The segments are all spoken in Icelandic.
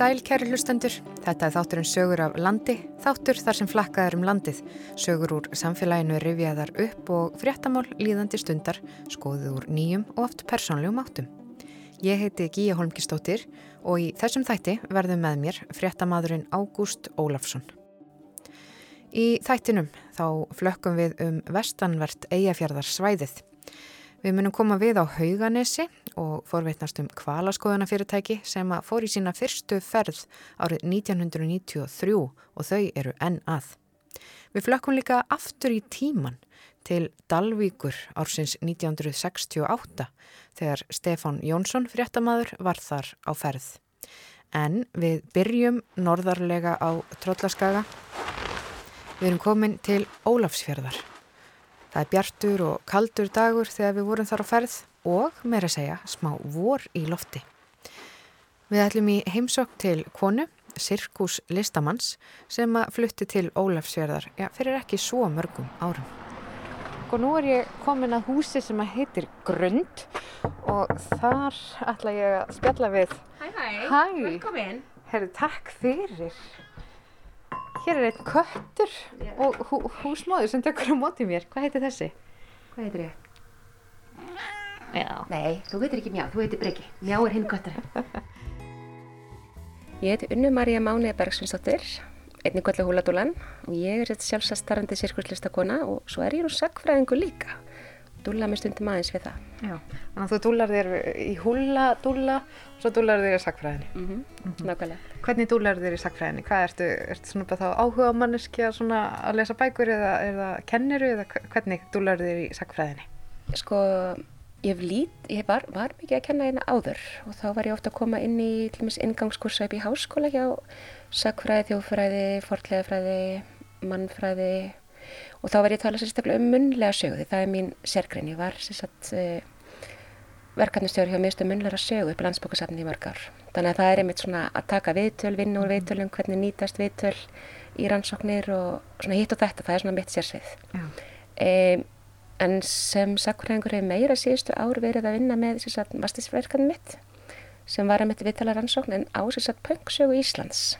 sæl, kæri hlustendur. Þetta er þátturinn sögur af landi, þáttur þar sem flakkaður um landið, sögur úr samfélaginu rifjaðar upp og fréttamál líðandi stundar, skoðið úr nýjum og oft persónlegum áttum. Ég heiti Gíja Holmgistóttir og í þessum þætti verðum með mér fréttamadurinn Ágúst Ólafsson. Í þættinum þá flökkum við um vestanvert eigafjörðar svæðið. Við munum koma við á Hauganesi og forveitnast um kvalaskoðunafyrirtæki sem að fór í sína fyrstu ferð árið 1993 og þau eru enn að. Við flökkum líka aftur í tíman til Dalvíkur ársins 1968 þegar Stefán Jónsson fréttamaður var þar á ferð. En við byrjum norðarlega á Tröllaskaga. Við erum komin til Ólafsfjörðar. Það er bjartur og kaldur dagur þegar við vorum þar á ferð og, meira að segja, smá vor í lofti. Við ætlum í heimsokk til konu, Sirkus Listamanns, sem að flutti til Ólafsfjörðar ja, fyrir ekki svo mörgum árum. Og nú er ég komin að húsi sem að heitir Grund og þar ætla ég að spjalla við. Hæ, hæ, Hæ. velkomin. Herri, takk fyrir. Hér er einn köttur Já. og hú, húsmóður sem tekur á móti mér. Hvað heitir þessi? Hvað heitir ég? Já. Nei, þú heitir ekki Mjá, þú heitir Breki. Mjá er hinn göttur. ég heiti Unnu María Máni Bergsvinsdóttir, einnig kvölda húladúlan og ég er sjálfsagt starfandi sirkurslistakona og svo er ég nú sagfræðingu líka. Dúlla með stundum aðeins við það. Já. Þannig að þú dúlar þér í húladúla og svo dúlar þér í sakfræðinni. Mm Nákvæmlega. Hvernig dúlar þér í sakfræðinni? Hvað ertu, ertu svona bara þá áhuga manneski að svona að lesa bækur eða, eða kenniru eða hve- hvernig dúlar þér í sakfræðinni? Sko, ég, hef lít, ég var, var mikið að kenna hérna áður og þá var ég ofta að koma inn í til dæmis ingangskursa upp í háskóla hjá sagfræði, þjóðfræði, fortlegafræði, mannfræði og þá var ég að tala sérstaklega um munlega sögu því það er mín sérgrein. Ég var sérstaklega uh, verkefnistjóri hjá miðstöð munlega sögu upp í landsbókasafni í mörg ár. Þannig að það er einmitt svona að taka viðtöl, vinna úr viðtölum, hvernig nýtast viðtöl í rannsóknir og svona hitt og þetta, það er svona mitt sérsvið. Um, en sem sakfræðingur hefur meira síðustu ár verið að vinna með að vastisverkanum mitt sem var að mitt viðtala rannsókn en á að pönksögu Íslands.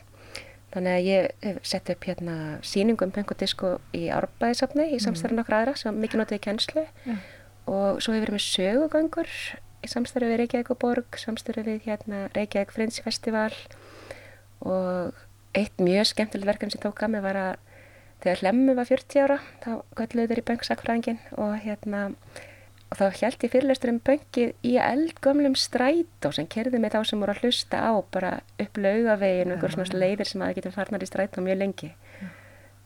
Þannig að ég hef sett upp hérna síningu um disko í árbæðisafni í samstæðan okkar aðra sem mikið notið í kennslu. Já. og svo hefur við með sögugöngur í samstæðu við Reykjavík og Borg, samstæðu við hérna Reykjavík Friends Festival. Og eitt mjög skemmtilegt verkefni sem tók að mig var að þegar Hlemmu var 40 ára þá gölluðu þeir í bönksakfræðingin og hérna og þá held ég fyrirlestur um bönkið í eldgömlum strætó sem kerði með þá sem voru að hlusta á bara upp laugavegin og einhver svona leiðir sem að það getur farnar í strætó mjög lengi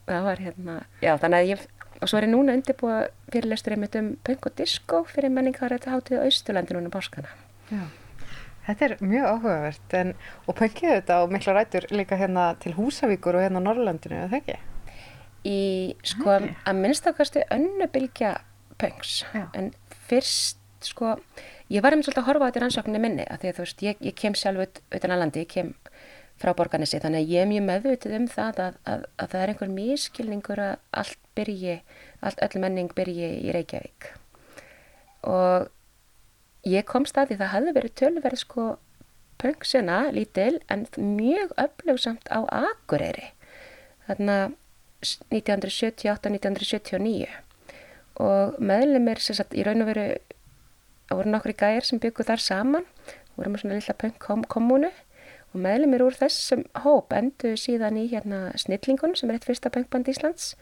það var hérna, já þannig að ég og svo er ég núna undirbúa fyrirlestur einmitt um bönk og disco fyrir menningarrættu hátíð á Austurlandi núna um páskana Já. Þetta er mjög áhugavert en, og pöngið þetta og mikla rætur líka hérna til Húsavíkur og hérna Norrlandinu, eða það ekki? í sko að minnstakastu önnubylgja pönks Já. en fyrst sko ég var einmitt svolítið að horfa á þetta í rannsókninni minni að því að þú veist ég, ég kem sjálf ut, utan að landi, ég kem frá borganessi þannig að ég er mjög meðvitið um það að, að, að það er einhver mískilningur að allt byrji, allt öll menning byrji í Reykjavík. Og ég komst að því það hafði verið tölverð sko pönksina lítil en mjög öflugsamt á Akureyri. Þarna 1978-1979 og meðlumir sem sagt í raun og veru það voru nokkri gæjar sem byggu þar saman. Voru með svona lilla punk-kommunu og meðlumir úr þessum hóp endur síðan í hérna Snillingun sem er eitt fyrsta punkband Íslands.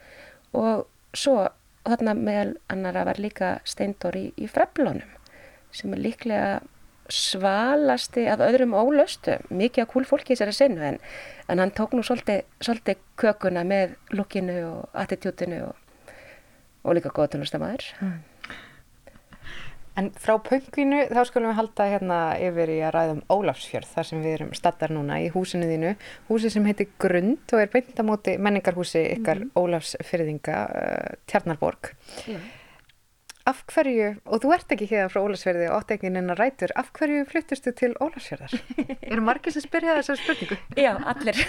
Og svo þarna meðal annara var líka Steindor í, í Freblónum sem er líklega svalasti af öðrum ólöstu, mikið af kúl fólki í þessari sinnu en, en hann tók nú svolítið kökuna með lukkinu og attitútinu og, og líka góða tónlistamæður. En frá pönginu þá skulum við halda hérna yfir í að ræða um Ólafsfjörð þar sem við erum stattar núna í húsinu þínu. Húsi sem heitir Grund og er beintamóti menningarhúsi ykkar Ólafsfjörðinga, uh, Tjarnarborg. Já. Af hverju, og þú ert ekki hérna frá Ólafsfjörði og átt ekki neina rætur, af hverju fluttustu til Ólafsfjörðar? Eru margir sem spyrja þessar spurningu? Já, allir.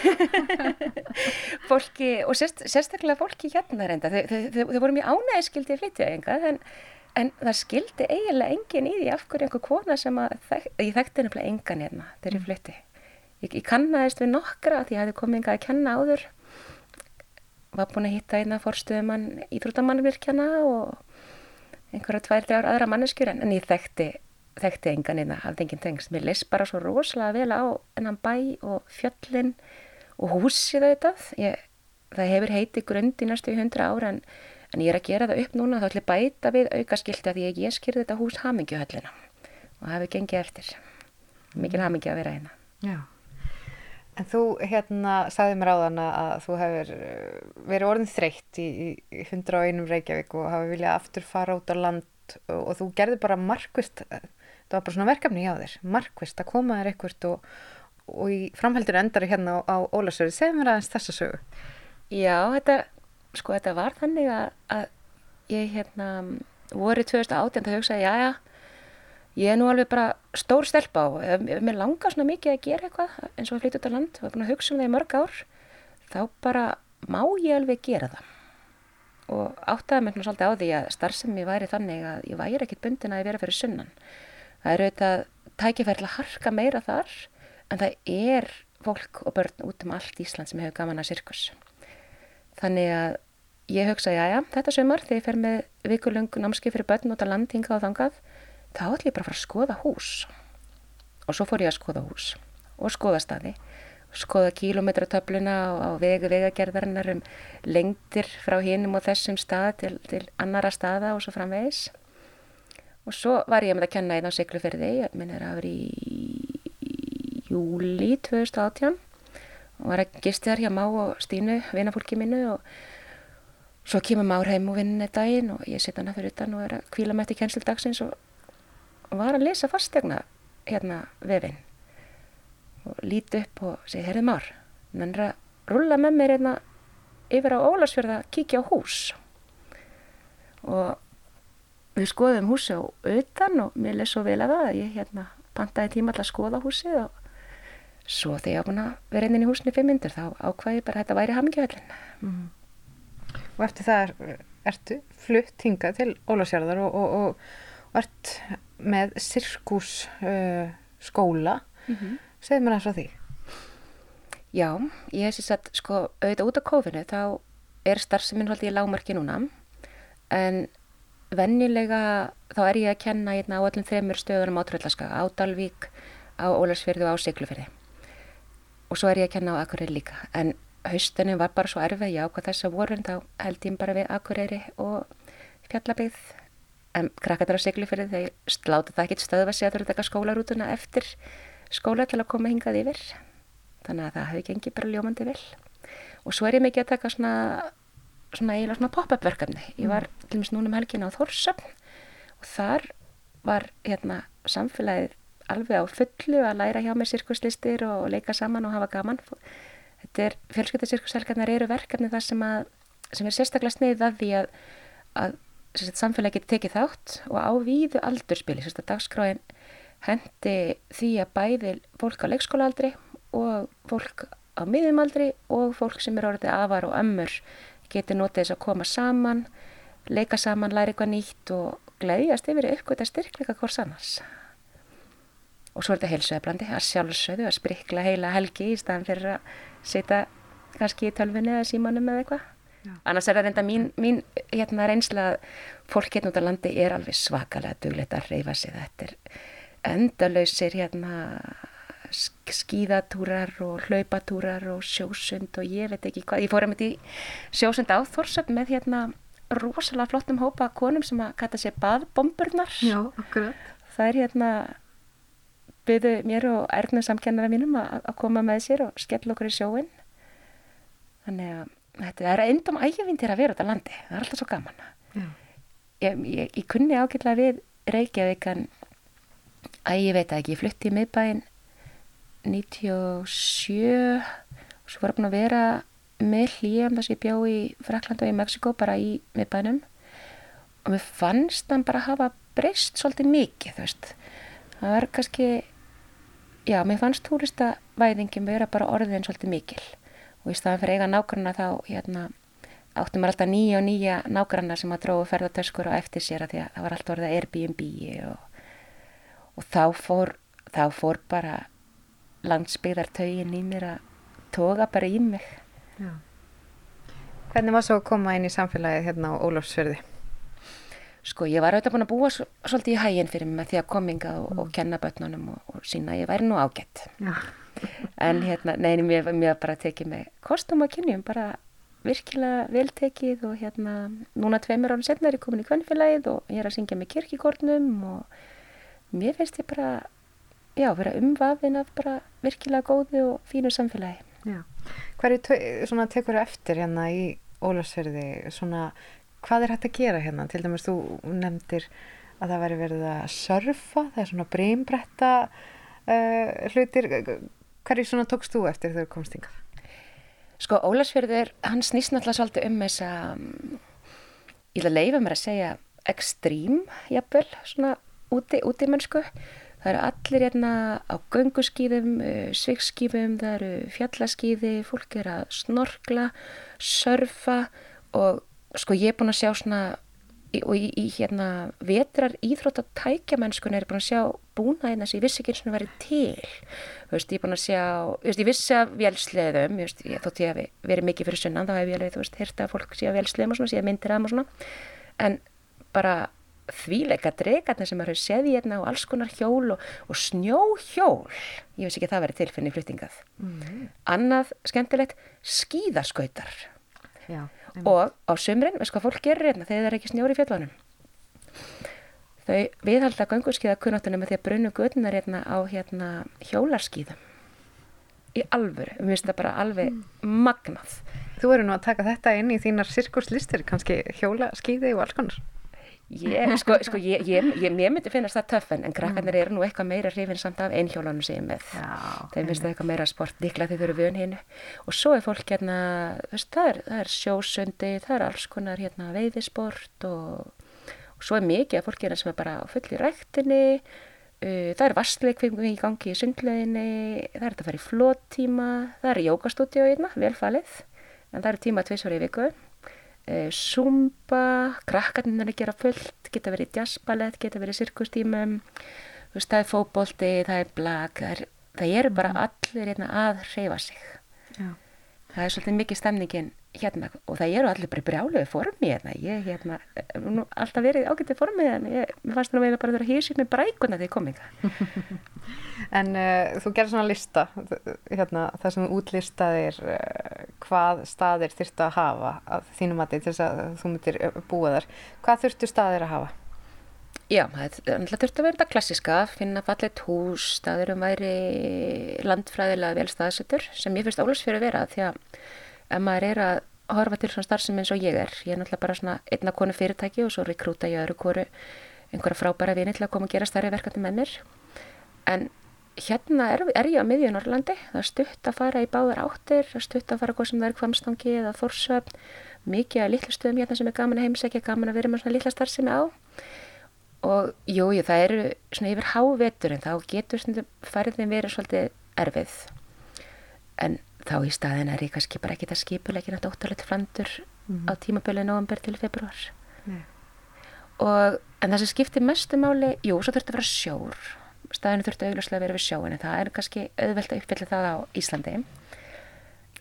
fólki, og sérst, sérstaklega fólki hérna reynda, þau, þau, þau, þau voru mjög ánægiskildi að flytja engað, en, en það skildi eiginlega engin í því af hverju einhver kona sem að, þek, ég þekkti nefnilega engan hérna þegar ég flytti. ég, ég kannaðist við nokkra því að ég hefði komið yngað að kenna áður var búin að hitta eina fórstuðumann íþróttamannvirkjana og einhverja tvær, þrjár aðra manneskjur en, en ég þekkti þekkti engan eina, hafði enginn tengst mér leist bara svo rosalega vel á ennan bæ og fjöllin og húsið auðvitað. Ég, það hefur heiti grund í næstu hundra ára en, en ég er að gera það upp núna. Þá ætlum ég bæta við aukaskilti að ég, ég skýrði þetta hús hamingjuhöllina og hefur gengið eftir. Mikil hamingi að vera hérna. Já En þú hérna sagði mér á þann að þú hefur eh, verið orðin þreytt í, í 101 Reykjavík og hafi viljað aftur fara út á land og, og þú gerði bara markvist það var bara svona verkefni hjá þér, markvist að koma þér ekkert og, og í framhældur endari hérna á, á Ólasöru segð mér aðeins þessa sögu. Já, þetta, sko þetta var þannig að, að ég hérna voru 2018 að hugsa, já já ég er nú alveg bara stór stelpa á ef, ef mér langar svona mikið að gera eitthvað eins og að flytja út á land og er búin að hugsa um það í mörg ár þá bara má ég alveg gera það og áttaði mér svolítið á því að starfsemi væri þannig að ég væri ekkit bundin að ég vera fyrir sunnan það eru auðvitað tækifærlega harka meira þar en það er fólk og börn út um allt Ísland sem hefur gaman að sirkus. Þannig að ég hugsa, já já, þetta sömur þegar ég fer með vikulöngu námskið fyrir börn út á landinga og þangað, þá ætlum ég bara að fara að skoða hús. Og svo fór ég að skoða hús. Og skoða staði, skoða kílometratöfluna á vegu vegagerðarinnar um lengtir frá hinnum og þessum stað til, til annara staða og svo framvegis. Og svo var ég með að kenna einn á Sigluferði ég minn er að vera í júli 2018 og var að gisti þar hjá Má og Stínu vinafólki minnu og svo kemur Már heim og vinni daginn og ég setja hana fyrir utan og er að kvíla með þetta í kjensludagsins og, og var að lesa fastegna hérna vefinn og líti upp og segi, herrið er að rulla með mér hérna yfir á Ólarsfjörða að kíkja á hús og við skoðum húsi á auðan og mér leði svo vel að það að ég hérna pantaði tíma alltaf að skoða húsi og svo þegar ég á búin að vera inn í húsinu fimm myndur þá ákvæði ég bara að þetta væri hamingjöðlin mm. Og eftir það er, ertu flutt hingað til Ólasjárðar og, og, og, og ert með sirkus uh, skóla mm -hmm. segð mér það svo því Já, ég hef sér satt sko auðvitað út á kófinu þá er starfseminn haldið í lágmarki núna en vennilega þá er ég að kenna hérna á öllum þreymur stöðunum á Tröllaskaga, á Dalvík, á Ólarsfjörðu og á Siglufjörði. Og svo er ég að kenna á Akureyri líka. En haustunum var bara svo erfið, já, hvað þess að voru, þá held ég bara við Akureyri og Fjallabíð. En krakkaður á Siglufjörði, þeir sláta það ekkit stöðu að segja að eru að taka skólarútuna eftir skóla til að koma hingað yfir. Þannig að það hefði gengið bara ljómandi vel. Og svo er ég mikið að taka svona svona svona pop-up verkefni. Ég var mm. til og meins núna um helgin á Þórsöfn og þar var hérna samfélagið alveg á fullu að læra hjá með sirkuslistir og leika saman og hafa gaman. Þetta er, fjölskyldasirkushelgarnar eru verkefni þar sem, að, sem er sérstaklega sniðið að því að, að samfélagi getur tekið þátt og á víðu aldurspili. Sérstaklega dagskráin hendi því að bæði fólk á leikskólaaldri og fólk á miðjumaldri og fólk sem er orðið afar og ömmur geti notið þess að koma saman, leika saman, læra eitthvað nýtt og gleyðjast yfir uppgöta styrkleika hvors annars. Og svo er þetta heilsuðablandi, að sjálfsögðu að sprikla heila helgi í staðan fyrir að setja kannski í tölfunni eða símanum eða eitthvað. Annars er það reynda mín, mín hérna, reynsla að fólk hérna út á landi er alveg svakalega duglegt að reyfa sig. Þetta er endalausir hérna skíðatúrar og hlaupatúrar og sjósund og ég veit ekki hvað, ég fór að myndi sjósund á Þorsöp með hérna rosalega flottum hópa konum sem að kata sér baðbomburnar. Já, akkurat. Það er hérna byggðu mér og erfnum samkennara mínum að, að koma með sér og skella okkur í sjóin Þannig að þetta er eindum ægjavín til að vera þetta landi. Það er alltaf svo gaman. Ég, ég, ég kunni ágjörlega við Reykjavík en að ég veit ekki, ég flutti í miðbæinn 97 og svo var ég búin að vera með hlýjum þess að ég bjó í Frakland og í Mexiko bara í miðbænum. Og mér fannst hann bara hafa breyst svolítið mikið þú veist. Það var kannski já, mér fannst túristavæðingin vera bara orðin svolítið mikil og í staðan fyrir eiga nákvæmna þá hérna áttum maður alltaf nýja og nýja nákvæmna sem að dróðu ferðartöskur og eftir sér að því að það var alltaf orðið Airbnb og, og þá fór þá fór bara landsbyggðartögin í mér að toga bara í mig. Já. Hvernig var svo að koma inn í samfélagið hérna á Ólafsfjörði? Sko ég var auðvitað búin að búa svolítið í hæginn fyrir mig með því að kominga og, mm. og kenna börnunum og, og sína að ég væri nú ágætt. En hérna, neini, mér, mér bara tekið mig kostum og kynjum, bara virkilega veltekið og hérna, núna tveimur árum setna er ég komin í kvönnfélagið og ég er að syngja með kirkikórnum og mér finnst ég bara, já, vera umvafin af bara virkilega góðu og fínu samfélagi. Já. Er svona tekur eftir hérna í Ólarsferði, svona hvað er hægt að gera hérna? Til dæmis þú nefndir að það væri verið að surfa, það er svona breymbretta uh, hlutir. Hverju svona tókst þú eftir þegar komst yngar? Sko Ólarsfjörður, hann snýst náttúrulega svolítið um þess að, ég vil að leifa mér að segja ekstrím, jafnvel, svona úti, úti mennsku. Það eru allir hérna á gönguskýðum, uh, svikskýðum, það eru fjallaskýði, fólk er að snorkla, surfa og sko ég er búin að sjá svona og í, í hérna vetrar íþróttatækjamennskun er búin að sjá búna hérna sem ég vissi ekki eins og verið til. Þú veist, ég er búin að sjá veist, ég vissi að vélsleðum veist, ég, þótt ég hef verið mikið fyrir sunnan þá hef ég alveg, þú veist, hérta að fólk sé að vélsleðum og svona, sé að myndir aðeins og svona. En bara þvíleika dregarnir sem eru seði hérna og alls konar hjól og, og snjóhjól. Ég vissi ekki að það verið tilfinni fluttingað mm. -hmm. annað skemmtilegt skíðaskautar. Já og á sömrin, veist hvað fólk gerir hérna þegar það er ekki snjóri í fjallanum þau viðhalda gangurskíða kunnáttunum með því að brunnu gödunar hérna á hérna hjólarskíðum í alvöru, við finnst það bara alveg mm. magnað. Þú eru nú að taka þetta inn í þínar sirkurslistir kannski hjólaskíði og alls konar Ég, sko, sko, ég, ég, ég myndi finnast það töffen en krakkarnir eru nú eitthvað meira hrifin samt af einhjólanum sem ég með. Þeim finnst það eitthvað meira sport, líklega þeir eru vun hinn og svo er fólk hérna veist, það, er, það er sjósundi, það er alls konar hérna veiðisport og, og svo er mikið af fólk hérna sem er bara full í rættinni uh, það er vastleikving í gangi í sundleginni það er að fara í flóttíma það er jókastúdíu hérna, velfalið en það eru tíma tviðsvar í viku e, zumba, krakkarnir að gera fullt, geta verið jazzballett, geta verið sirkustímum, það er fókbólti, það er blag, það, er, eru bara mm. allir hérna, að hreyfa sig. Já. Það er svolítið mikið stemningin hérna og það eru allir bara brjáluði formi hérna. Ég hérna, alltaf verið ágættið formi en ég fannst það að bara vera hýrsið með brækuna þegar ég kom ykkar. En uh, þú gerir svona lista, hérna, það sem útlistaðir uh, hvað staðir þurftu að hafa að þínum að þess að þú myndir búa þar. Hvað þurftu staðir að hafa? Já, það þurftu að vera þetta klassiska, finna fallet hús, staðir um væri landfræðilega vel staðsettur sem ég finnst álagsfjör að vera því að ef maður er að horfa til svona starfsum eins og ég er, ég er náttúrulega bara svona einna konu fyrirtæki og svo rekrúta ég öðru kóru einhverja frábæra vini til að koma og gera starri verkefni með mér. En hérna er, er ég á miðjun Orlandi, það er stutt að fara í báðar áttir, það er stutt að fara hvað sem það er kvamstangi eða þórsöfn, mikið að litlu stöðum hérna sem er gaman að heimsækja, gaman að vera með svona litla starfsemi á. Og jújú, jú, það eru svona yfir hávetur en þá getur svona færðin verið svolítið erfið. En þá í staðin er ég kannski bara ekki það skipulegin að dóttalegt flandur mm. á tímabölu november til februar og en það sem skiptir mestu máli, jú, svo þurft að vera sjór. Staðinu þurfti augljóslega að vera við sjóin en það er kannski auðvelt að uppfylla það á Íslandi.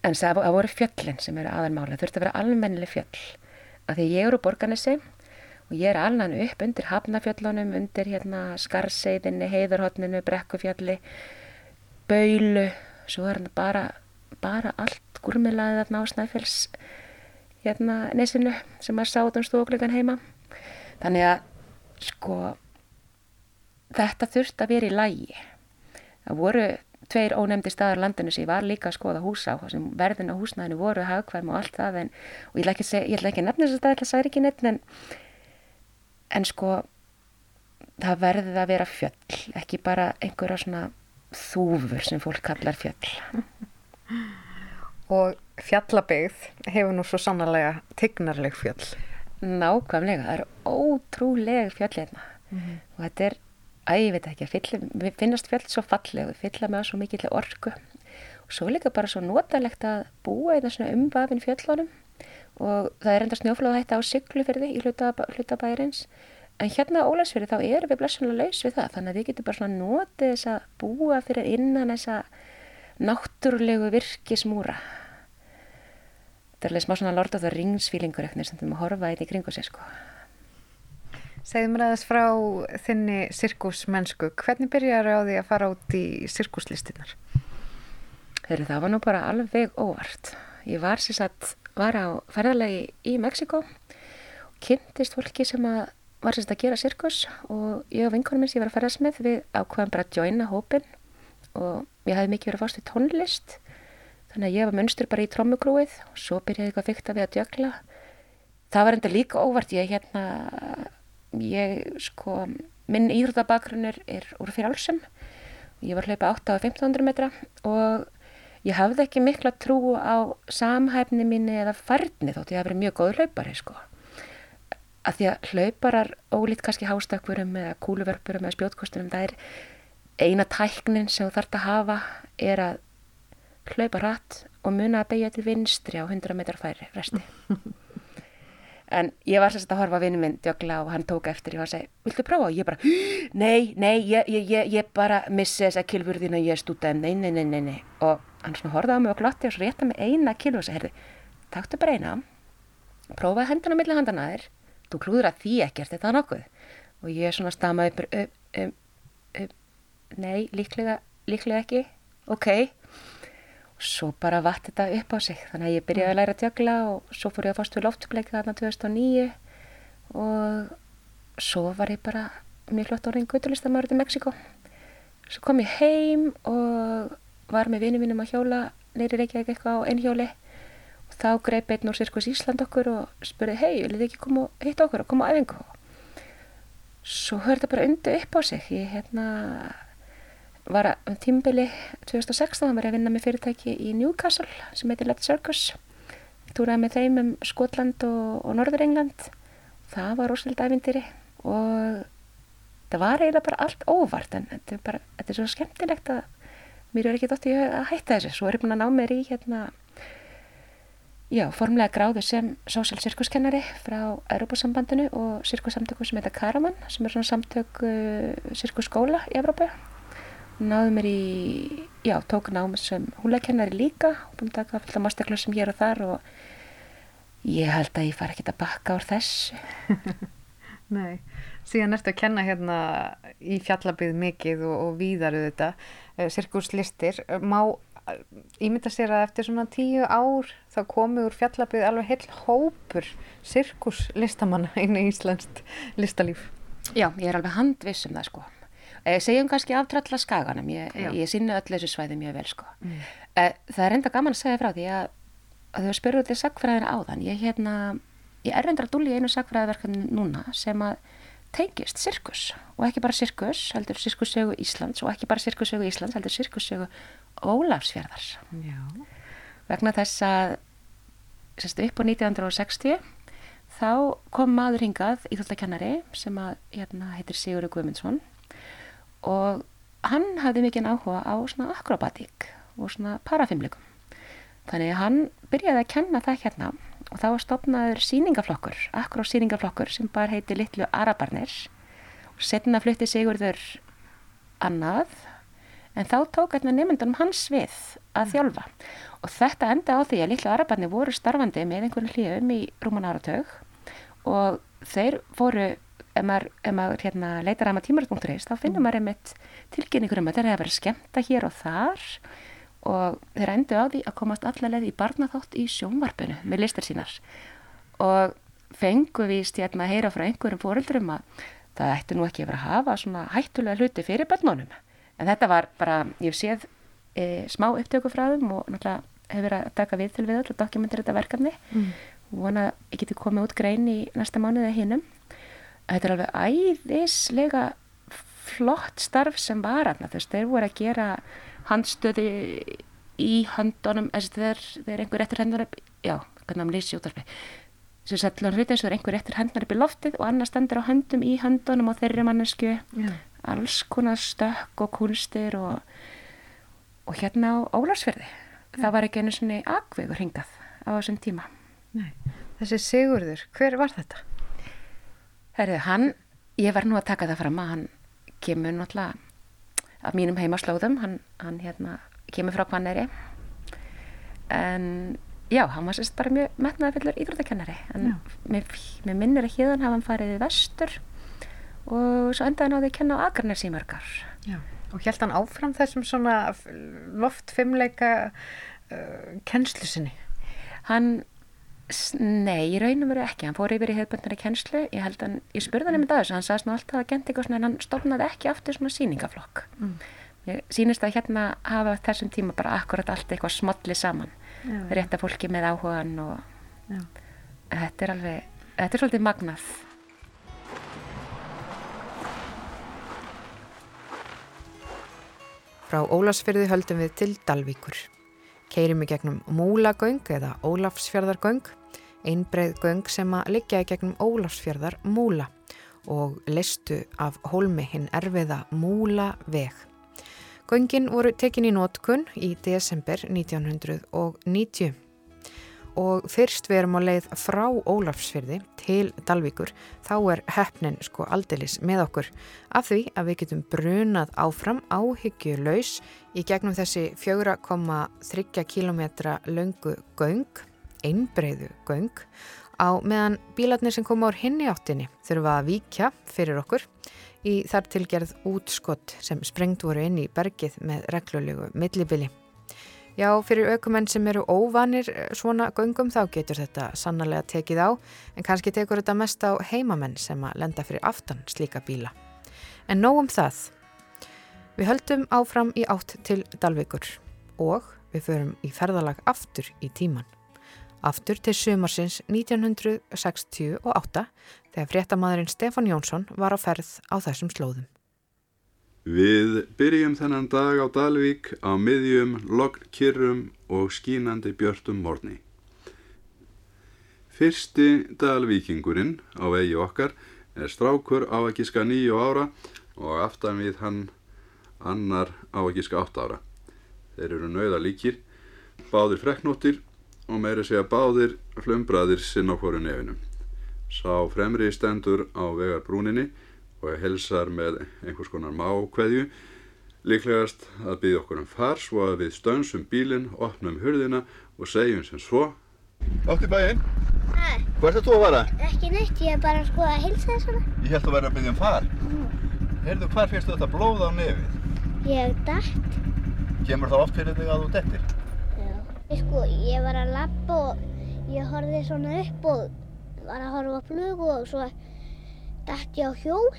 En það voru fjöllin sem eru aðalmála þurfti að vera almennileg fjöll. Af því ég eru úr Borganissi og ég er alnan upp undir Hafnafjöllunum undir hérna Skarseiðinni Heiðarhotninu, Brekkufjalli Baulu. Svo er hann bara, bara allt gurmilaðið af násnæfels hérna nesinu sem að sátum stóklegan heima þannig að sko þetta þurft að vera í lægi. Það voru tveir ónefndi staðar landinu sem ég var líka að skoða húsa á, sem verðin á húsnaðinu voru hagkvæm og allt það en, og ég ætla ekki, ætla að nefna þess að það særi ekki nefn en, en sko það verði að vera fjöll, ekki bara einhverja svona þúfur sem fólk kallar fjöll. Og fjallabegð hefur nú svo sannlega tignarleg fjöll. Nákvæmlega, það eru ótrúlega fjöll hérna. Mm -hmm. og þetta er að ég veit ekki, fyll, finnast fjöld svo fallegu, fylla með svo mikill orgu og svo líka bara svo notalegt að búa í þessuna umvafin fjöllunum. Og það er enda snjóflóða hætti á syklufyrði í hlutabæðirins en hérna á Ólarsfyrði þá erum við blessunlega laus við það. Þannig að við getum bara svona notið þess að búa fyrir innan þessa náttúrulegu virkismúra þetta er alveg smá svona Lord of the Rings fílingur eitthvað sem þú maður horfa eitthvað í kringu sig sko Segðum ræðast frá þinni sirkusmennsku. Hvernig byrjar á því að fara út í sirkuslistinnar? Þegar það var nú bara alveg óvart. Ég var sérstætt, var á ferðalagi í Mexiko og kynntist fólki sem að var sérstætt að gera sirkus og ég og vinkonum minns ég var að ferðast með við ákveðan bara að joina hópin og ég hafði mikið verið að fást í tónlist þannig að ég var munstur bara í trommugrúið og svo byrjaði eitthvað fyrta við að djögla. Það var enda líka óvart, ég hérna ég sko, minn íþrótabakgrunnur er úr fyrir allsum ég var hlaupa 8 á 1500 metra og ég hafði ekki mikla trú á samhæfni mínu eða færni þótt ég hafði verið mjög góð hlaupari sko að því að hlauparar ólít kannski hástakvurum eða kúluverpurum eða spjótkosturum það er eina tæknin sem þú þarfst að hafa er að hlaupa rætt og muna að beigja til vinstri á 100 metrar færi resti. En ég var sérst að horfa að vinnu minn djögla og hann tók eftir og hann segi, viltu prófa? og ég bara, nei, nei, ég, ég, ég, ég bara missi þessa kilvurðina ég er stútaði, nei, nei, nei, nei, nei. Og hann svona horfaði á mig og glotti og svo rétta mig eina kilvur og segi, herði, taktu bara eina prófaði hendana millir handana þér þú klúður að því ekkert, þetta er nokkuð? Og ég svona stamaði upp, upp, upp nei, líklega, líklega ekki. Ok. Svo bara vatt þetta upp á sig. Þannig að ég byrjaði að læra að tjögla og svo fór ég að fást við loftupleika þarna 2009 og svo var ég bara mjög flott orðin gutulistamæður til Mexiko svo kom ég heim og var með vinið mínum að hjóla neyri Reykjavík eitthvað á einhjóli og þá greip einn úr Sirkus Ísland okkur og spurði hei, viljið þið ekki koma og hitta okkur og koma á æfingu? Svo hörði það bara undu upp á sig. Ég hérna var um tímbili 2016 þá var ég að vinna með fyrirtæki í Newcastle sem heitir Left Circus. Túraði með þeim um Skotland og, og Norður England það var rosalega ævindiri og það var eiginlega bara allt óvart en þetta er bara, þetta er svo skemmtilegt að mér er ekki dótt í að hætta þessu. Svo er ég búin að ná mér í hérna já, formlega gráðu sem social sirkuskennari frá Europasambandinu og sirkussamtöku sem heita Karaman sem er svona samtök uh, sirkusskóla í Evrópu náðu mér í, já, tók námi sem húlakennari líka búin að taka fullt af masterklassum hér og þar og ég held að ég far ekki að bakka úr þessu. Nei, síðan ertu að kenna hérna í fjallabið mikið og, og víðaru þetta, uh, sirkuslistir, má ímynda sér að eftir svona tíu ár þá komið úr fjallabið alveg heil hópur sirkuslistamanna inn í Íslandst listalíf. Já, ég er alveg handviss um það sko. Eh, segjum kannski aftralla skaganum, ég, ég sinni öll þessu svæði mjög vel sko. Mm. Eh, það er enda gaman að segja frá því að, að þau spyrur til sagfræðina áðan, ég, hérna, ég er enda að dúli í einu sagfræðiverkefni núna sem að tengist sirkus og ekki bara sirkus, heldur sirkussögu Íslands og ekki bara sirkussögu Íslands, heldur sirkussögu Ólafsfjörðars. Já. Vegna þess að sérstu, upp á 1960 þá kom maður hingað íþjóttakennari sem að hérna, heitir Sigurður Guðmundsson og hann hafði mikið áhuga á svona akrobatík og svona parafimlikum. Þannig að hann byrjaði að kenna það hérna og þá stopnaður síningaflokkur, akrosíningaflokkur sem bara heiti Littlu Arabarnir. Og setna flutti Sigurður annað en þá tók hérna nefndunum hans við að þjálfa. Og þetta enda á því að Littlu Arabarnir voru starfandi með einhvern hljöfum í rúman áratög og þeir voru ef maður, ef maður hérna, leitar að maður tímurðbúntur.is þá finnum mm. maður einmitt tilkynningur um að þeir hafa verið skemmta hér og þar og þeir endu á því að komast allaveg í barnaþátt í sjónvarpinu með listar sínar og fengu víst hérna að heyra frá einhverjum fóröldurum að það ætti nú ekki að vera að hafa svona hættulega hluti fyrir börnunum en þetta var bara, ég séð e, smá upptöku frá þeim og náttúrulega hefur verið að taka við til við öll og dokumentir þetta verkefni mm. og vona ég geti komið út grein í næsta mánuði hinnum þetta er alveg æðislega flott starf sem var aðna þess þeir voru að gera handstöði í höndunum þeir er einhver eftir hendunar já, hvernig hann lýsi útvarfi sem sætlan hluti og er einhver eftir hendunar upp í loftið og annar standir á höndum í höndunum og þeirri mannesku yeah. alls konar stökk og kunstir og, og hérna á Ólarsferði yeah. það var ekki einu svoni akvegur hingað á þessum tíma Nei. Þessi Sigurður, hver var þetta? Herðu, hann, ég verð nú að taka það fram að hann kemur náttúrulega af mínum heimaslóðum, hann, hann hérna kemur frá Hvanneri en já, hann var sérst bara mjög metnaðarfyllur íþróttakennari. En mér, mér minnir að híðan hafa hann farið í vestur og svo endaði því að kenna á Akarnes í mörgar Já, og held hann áfram þessum svona loftfimleika uh, kennslu sinni? Hann Nei, í raunum veru ekki, hann fór yfir í hefðbundnari kennslu, ég held að, ég spurði hann um þetta þessu, hann sagðist nú alltaf að genta eitthvað svona en hann stofnaði ekki aftur svona síningaflokk. Mm. Ég sínist að hérna hafa þessum tíma bara akkurat allt eitthvað smotli saman, Já. rétta fólki með áhugan og Já. þetta er alveg, þetta er svolítið magnað. Frá Ólasfyrði höldum við til Dalvíkur. Keirum í gegnum Múlagöng eða Ólafsfjörðargöng, einbreið göng sem að liggja í gegnum Ólafsfjörðar Múla og listu af hólmi hinn erfiða Múla veg. Göngin voru tekin í nótkunn í desember 1990 og fyrst við erum á leið frá Ólafsfyrði til Dalvíkur þá er hefnin sko aldilis með okkur af því að við getum brunað áfram áhyggjuleus í gegnum þessi 4,3 km löngu göng, einbreyðu göng á meðan bílarnir sem koma á hinni áttinni þurfa að víkja fyrir okkur í þar tilgerð útskott sem sprengt voru inn í bergið með reglulegu millibili. Já, fyrir aukumenn sem eru óvanir eh, svona göngum þá getur þetta sannarlega tekið á en kannski tekur þetta mest á heimamenn sem að lenda fyrir aftan slíka bíla. En nóg um það. Við höldum áfram í átt til Dalvíkur og við förum í ferðalag aftur í tíman. Aftur til sumarsins 1968 þegar fréttamaðurinn Stefan Jónsson var á ferð á þessum slóðum. Við byrjum þennan dag á Dalvík á miðjum, loggkyrrum og skínandi björtum morni. Fyrsti Dalvíkingurinn á vegi okkar er strákur á að gíska nýju ára og aftan við hann annar á að gíska átt ára. Þeir eru nauða líkir, báðir freknóttir og meiri segja báðir flumbraðir sinn á hverju nefnum. Sá fremri stendur á vegarbrúninni og helsar með einhvers konar mákveðju líklegast að byggja okkur um far svo að við stönsum bílinn, opnum hurðina og segjum sem svo Átt í bæinn? Hæ? Hvert er þú að vara? Ekki neitt, ég er bara að hilsa það svona. Ég held að vera að byggja um far. Mm. Heyrðu, hvar fyrstu þetta blóð á nefið? Ég dætt. Kemur það oft fyrir þig að þú dettir? Já. Ég sko, ég var að lappa og ég horfið svona upp og var að horfa flug og svo dætt ég á hjól.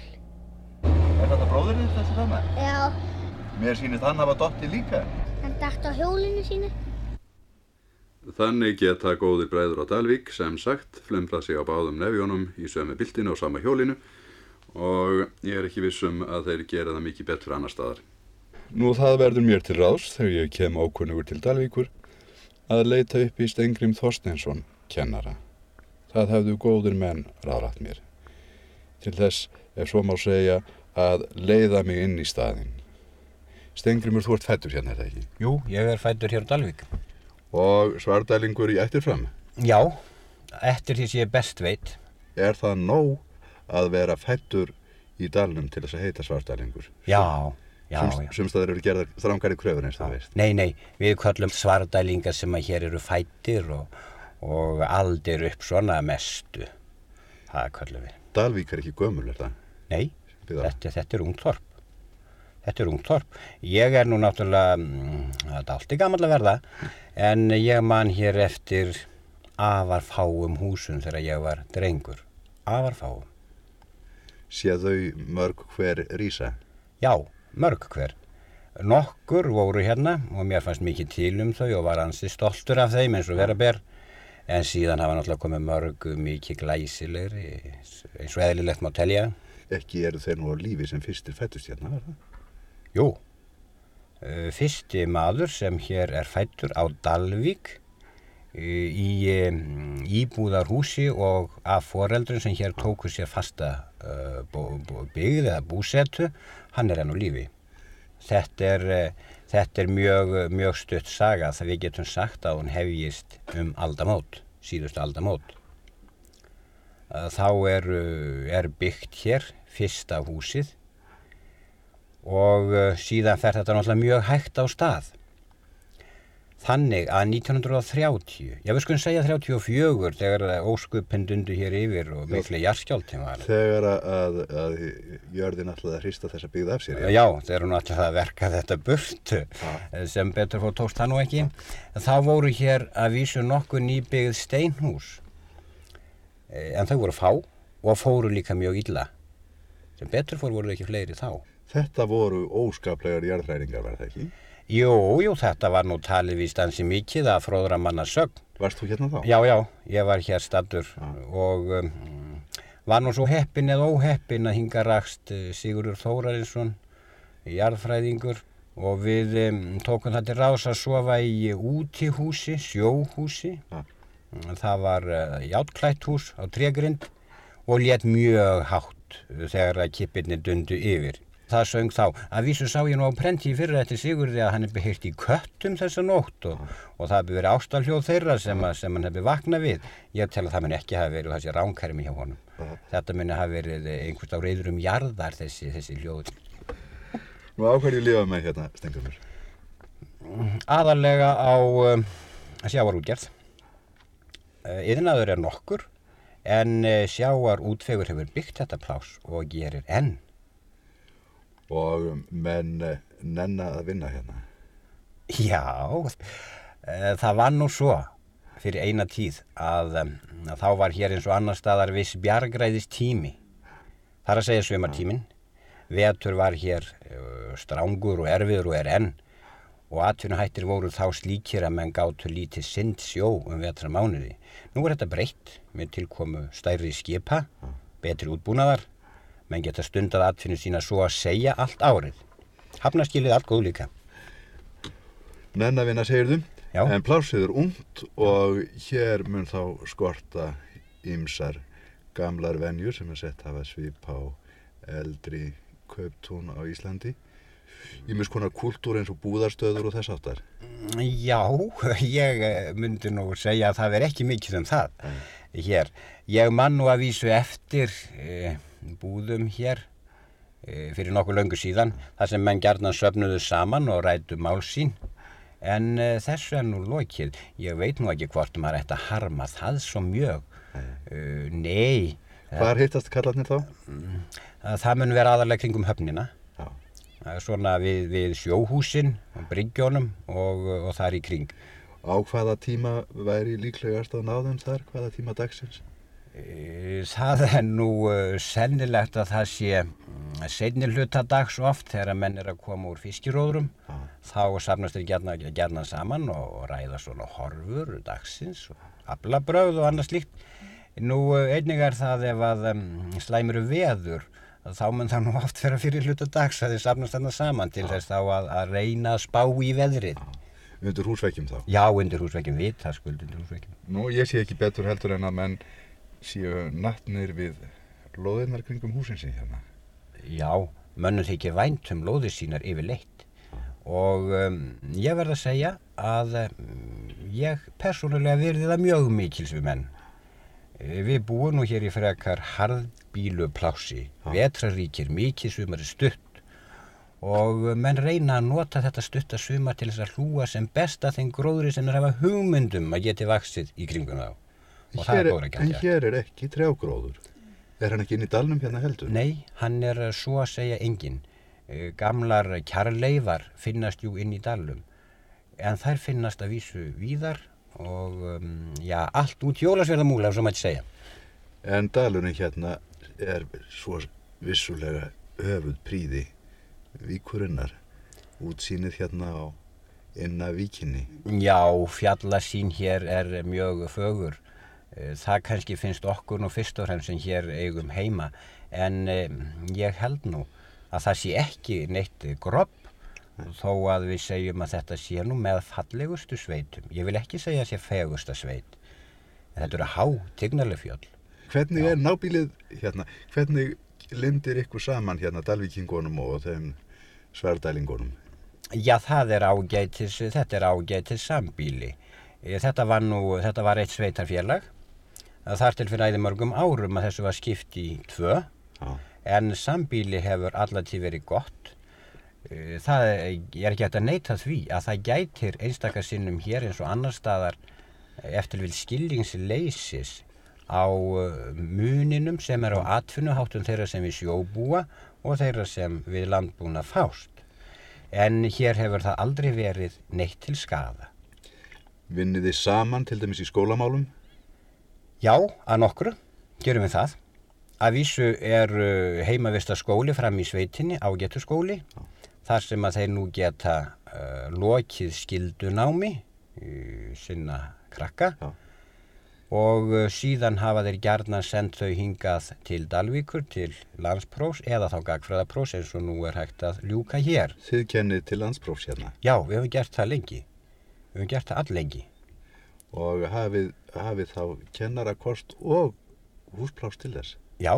Er þetta bróðurinn þessi þannig? Já. Mér sýnist hann hafa dotti líka. Hann dætt á hjólinu sínu. Þannig geta góðir bræður á Dalvík sem sagt flemflað sig á báðum nefjónum í sömu bildinu á sama hjólinu og ég er ekki vissum að þeir gera það mikið betur annar staðar. Nú það verður mér til ráðs þegar ég kem ákunnugur til Dalvíkur að leita upp í Stengrim Þorstensson, kennara. Það hefðu góðir menn ráðrætt mér til þess, ef svo má segja, að leiða mig inn í staðin. Stengrimur, þú ert fættur hérna, er það ekki? Jú, ég er fættur hér á Dalvík. Og svardælingur í eftirfram? Já, eftir því sem ég best veit. Er það nóg að vera fættur í dalnum til þess að heita svardælingur? Já, já, já. Sumstaður eru gerðar þrángari kröfur eins og það veist. Nei, nei, við kallum svardælingar sem að hér eru fættir og, og aldir upp svona mestu. Það kallum við. Dalvík er ekki gömul, er það? Nei, þetta, þetta er ungtorp. Þetta er ungtorp. Ég er nú náttúrulega, mm, það er allt í gammal að verða, en ég man hér eftir afar fáum húsum þegar ég var drengur. Afar fáum. Séð þau mörg hver rýsa? Já, mörg hver. Nokkur voru hérna og mér fannst mikið til um þau og var hansi stoltur af þeim eins og vera ber en síðan hafa náttúrulega komið mörg mikið glæsilegri eins og eðlilegt má telja. Ekki eru þeir nú á lífi sem fyrstir fættust hérna verða? Jú. Fyrsti maður sem hér er fættur á Dalvík í íbúðarhúsi og af foreldrun sem hér tóku sér fasta byggð eða búsetu hann er enn á lífi. Þetta er Þetta er mjög, mjög stutt saga það við getum sagt að hún hefjist um aldamót, síðustu aldamót. Þá er, er byggt hér fyrsta húsið og síðan fer þetta náttúrulega mjög hægt á stað. Þannig að 1930, ég veist sko að segja 34 þegar ósköpinn dundu hér yfir og miklu jarskjálti var. Þegar að, að jörðin alltaf að hrista þessa byggð af sér. Já, þegar hún alltaf að verka þetta burt sem betur fór tókst það nú ekki. Þá voru hér að vísu nokkuð nýbyggð steinhús en þau voru fá og fóru líka mjög illa. Sem betur fór voru ekki fleiri þá. Þetta voru óskaplegar jarðræringar, var það ekki? Jú, jú, þetta var nú talið við stansi mikið að fróðra manna sögn. Varst þú hérna þá? Já, já, ég var hér stattur og um, var nú svo heppin eða óheppin að hinga rakst uh, Sigurður Þórarinsson, jarðfræðingur og við um, tókum þetta ráðs að sofa í útihúsi, sjóhúsi. Ja. Það var uh, játklætt hús á tregrind og létt mjög hátt þegar að kippinni dundu yfir það söng þá. Að vísu sá ég nú á prenti í fyrra eftir Sigurði að hann hefði heyrt í köttum þessa nótt og, og það hefði verið ástalhljóð þeirra sem, að, sem hann hefði vaknað við. Ég tel að það mun ekki hafa verið þessi ránkermi hjá honum. Uh -huh. Þetta mun hafa verið einhvers á reyður um jarðar þessi, þessi hljóð. Nú áhverju lifa með hérna stengumur? Aðalega á um, sjáarútgerð. Yðinaður er nokkur en sjáarútfegur hefur byggt þetta plás og gerir enn og menn nenna að vinna hérna? Já, það var nú svo fyrir eina tíð að, að þá var hér eins og annar staðar viss bjargræðist tími. Það er að segja sömartímin. Vetur var hér strángur og erfiður og er enn og atvinnuhættir voru þá slíkir að menn gáttu lítið synd sjó um vetra mánuði. Nú er þetta breytt með tilkomu stærri skipa, betri útbúnaðar menn geta stundað atfinnu sína svo að segja allt árið. Hafnaskilið allt góð líka. Nennavinna segir þú, en plásið er ungt og hér mun þá skorta ymsar gamlar venjur sem er sett hafa svip á eldri kauptún á Íslandi. Ímis konar kultúr eins og búðarstöður og þess áttar. Já, ég myndi nú segja að það er ekki mikið um það mm. hér. Ég man nú að vísu eftir... Eh, búðum hér e, fyrir nokkuð löngu síðan þar sem menn gerðna söfnuðu saman og rætu málsín en e, þessu er nú lokið ég veit nú ekki hvort maður ætti að harma það svo mjög e, nei Hvar hittast kallarnir þá? Það, það mun vera aðalega kringum höfnina Já. svona við, við sjóhúsin bryggjónum og, og þar í kring Á hvaða tíma væri líklegast að náðum þar? Hvaða tíma dagsins? Það er nú uh, sennilegt að það sé um, seinni hlutadags oft þegar menn er að koma úr fiskiróðrum ah. þá samnast þau gerna, gerna saman og, ræða svona horfur dagsins og aflabröð og annað slíkt. Nú einnig er það ef að um, slæmuru veður þá mun það nú oft vera fyrir hlutadags að þið samnast þarna saman til ah. þess þá að, að reyna að spá í veðrið. Ah. Undir húsveikjum þá? Já, undir húsveikjum, við það skuld undir húsveikjum. Nú ég sé ekki betur heldur en að menn séu nattnir við loðirnar kringum húsinsi hérna. Já, mönnum þykir vænt um loðir sínar yfir leitt og um, ég verð að segja að um, ég persónulega verði það mjög mikils við menn. Eh, við búum nú hér í frekar harðbílu plási, vetraríkir, mikið sumari stutt. Og menn reyna að nota þetta stutta sumar til þess að hlúa sem besta þeim gróðri sem er að hafa hugmyndum að geti vaksið í kringum þá og það er góður ekki að gera. En hér er ekki trjágróður. Er hann ekki inn í dalnum hérna heldur? Nei, hann er svo að segja engin. Eh, gamlar kjarleifar finnast jú inn í dalnum. En þær finnast að vísu víðar og um, já, allt út jólasverðamúla, svo maður segja. En dalunum hérna er svo vissulega öfuð príði víkurinnar. Útsýnið hérna á inna víkinni. Já, fjallasín hér er mjög fögur Eh, það kannski finnst okkur nú fyrst og fremst sem hér eigum heima en um, ég held nú að það sé ekki neitt gropp þó að við segjum að þetta sé nú með fallegustu sveitum. Ég vil ekki segja að sé fegusta sveit. Þetta eru há, tignarlega fjöld. Hvernig Já. er nábílið hérna? Hvernig lindir ykkur saman hérna dalvíkingunum og þeim sverdælingunum? Já, það er ágætis, þetta er ágætis sambíli. Eh, þetta var nú, þetta var eitt sveitarfélag þar til fyrir æði mörgum árum að þessu var skipt í tvö Já. en sambíli hefur allatíð verið gott Eh, Það er ekki hægt að neyta því að það gætir einstakar sinnum hér eins og annar staðar eftir vil skilningsleisis á eh, muninum sem er á atfinnuháttum þeirra sem við sjóbúa og þeirra sem við landbúna fást. En hér hefur það aldrei verið neitt til skada. Vinnið þið saman til dæmis í skólamálum? Já, að nokkru, gerum við það. Að vísu er uh, heimavista skóli fram í sveitinni, ágetur skóli, þar sem að þeir nú geta uh, lokið skildunámi, uh, sinna krakka Já. og uh, síðan hafa þeir gjarnan sendt þau hingað til Dalvíkur, til landsprófs eða þá gagfræðaprófs eins og nú er hægt að ljúka hér. Þið kennið til landsprófs hérna Já, við höfum gert það lengi, við höfum gert það allengi. Og hafið, hafið þá kennarakost og húspláss til þess. Já,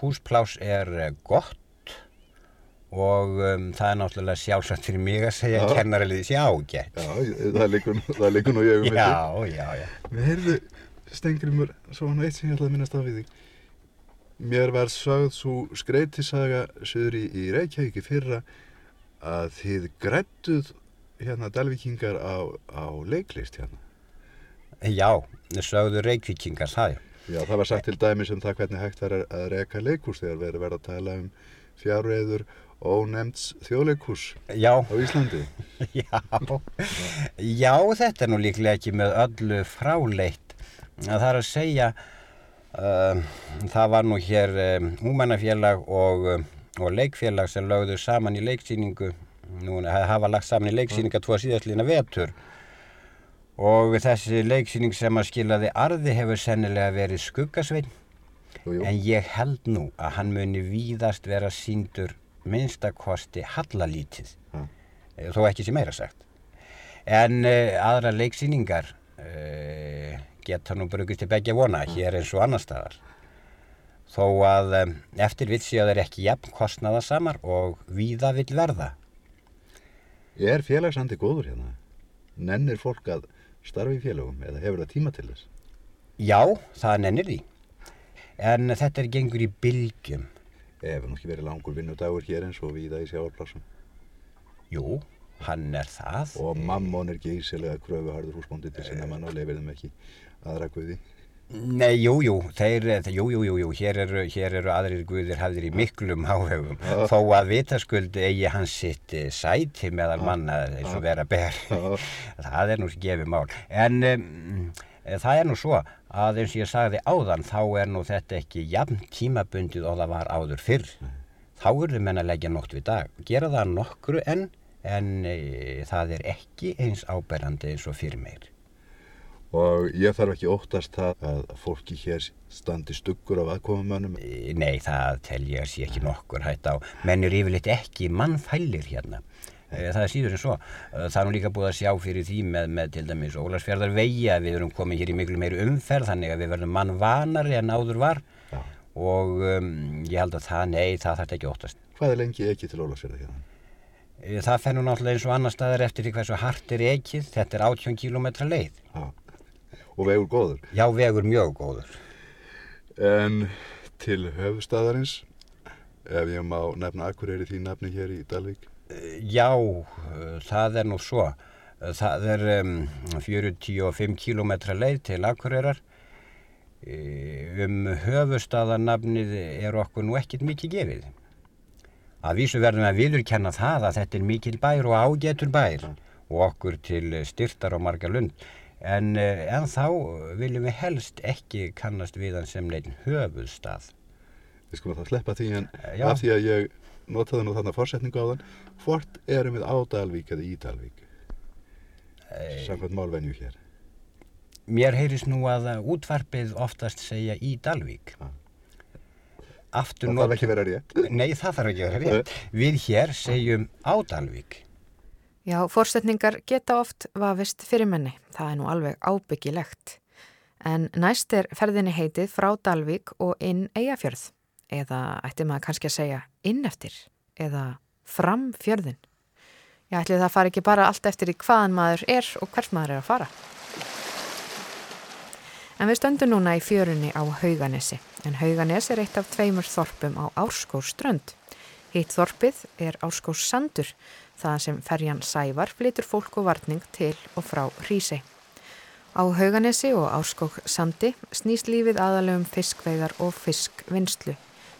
húsplás er eh, gott og um, það er náttúrulega sjálfsagt fyrir mig að segja að kennaraliði sé ágætt. Já, það liggur, nú í augum Já, já, já. Við heyrðu, Stengrimur, svo hann eitt sem ég ætlaði að minnast af þig. Mér var sögð svo skreitisaga söður í, í Reykjavík í fyrra að þið grættuð hérna dalvíkingar á, á leiklist hérna. Já, sögðu reykvíkingar það. Já, það var sagt til dæmis um það hvernig hægt var að reka leikhús þegar verið verið að tala um fjárreiður ónefnds þjóðleikhús Já, á Íslandi. já, já, þetta er nú líklega ekki með öllu fráleitt. Það er að segja, uh, það var nú hér um, úmennafélag og, um, og leikfélag sem lögðu saman í leiksýningu, nú hafa lagt saman í leiksýninga tvo síðastlýna vetur og þessi leiksýning sem að skilaði arði hefur sennilega verið skuggasveinn Jú, jú. en ég held nú að hann muni víðast vera síndur minnstakosti hallalítið Ha. Eh, þó ekki sem meira sagt en uh, aðra leiksýningar uh, geta nú brugist til begja vona hér eins og annar staðar þó að um, eftir vitsi að þeir ekki jafn kostnaða samar og víða vill verða Er félagsandi góður hérna? Nennir fólk að starfa í félagum eða hefur það tíma til þess? já, það nennir því en þetta er gengur í bylgjum Ef nú ekki verið langur vinnudagur hér eins og víða í sjáarplássum. jú, hann er það Og mammon er geysilega kröfuharður húsbóndi til sinna mann og leifir þeim ekki aðra guði. Nei, jú, jú, þeir, jú, jú, jú, jú, hér eru, hér eru aðrir guðir hafðir í miklum áhegum, þó að vitaskuld eigi hans sitt eh, sæti meðal manna eins og vera ber, það er nú sem gefið mál, en um, það er nú svo að eins og ég sagði áðan, þá er nú þetta ekki jafn tímabundið og það var áður fyrr, þá eru menn að leggja nótt við dag, gera það nokkru en, en e, það er ekki eins áberandi eins og fyrir meir. Og ég þarf ekki óttast það að fólki hér standi stuggur af aðkomumönnum. E, Nei, það tel ég að sé ekki nokkur hætt á. Menn er yfirleitt ekki mannfælir hérna. E, Það er síður en svo. E, Það er nú líka búið að sjá fyrir því með, með til dæmis Ólarsfjörðar vegi að við erum komið hér í miklu meiri umferð þannig að við verðum mannvanari en áður var Já. og um, ég held að það, nei, það þarf ekki óttast. Hvað er lengi ekki til Ólafsfjörða hérna? E, Það fennur náttúrulega eins og annar staðar eftir því hversu hart er ekið. Þetta er 18 km leið. Já. Og vegur góður. Já, vegur mjög góður. En til höfustæðarins, ef ég má nefna Akureyri því nafni hér í Dalvík. Já, það er nú svo. Það er um, 45 km leið til Akureyrar. Uh, Um höfustaðanafnið er okkur nú ekkert mikið gefið. Að vísu verðum að viðurkenna það að þetta er mikil bær og ágætur bær og okkur til styrtar og marga lund. En, uh, en þá viljum við helst ekki kannast við hann sem neitt höfuðstað. Við skulum þá sleppa því en Já. af því að ég notaði nú þarna forsetningu á þann. Hvort erum við á Dalvík eða í Dalvík? Samkvæmt málvenju hér. Mér heyrist nú að útvarpið oftast segja í Dalvík. Aftur Það þarf ekki vera rétt. Nei, það þarf ekki vera rétt. Við hér segjum á Dalvík. Já, fórsetningar geta oft vafist fyrir menni. Það er nú alveg ábyggilegt. En næst er ferðinni heitið frá Dalvík og inn Eyjafjörð. Eða ætti maður kannski að segja inn eftir. Eða fram fjörðin. Ég ætli það fari ekki bara allt eftir í hvaðan maður er og hvert maður er að fara. En við stöndum núna í fjörunni á Hauganesi. En Hauganes er eitt af tveimur þorpum á Árskór strönd. Hitt þorpið er Árskós Sandur, það sem ferjan Sævar flytur fólk og varning til og frá Hrísei. Á Hauganesi og Árskók Sandi snýst lífið aðalegum fiskveiðar og fiskvinnslu.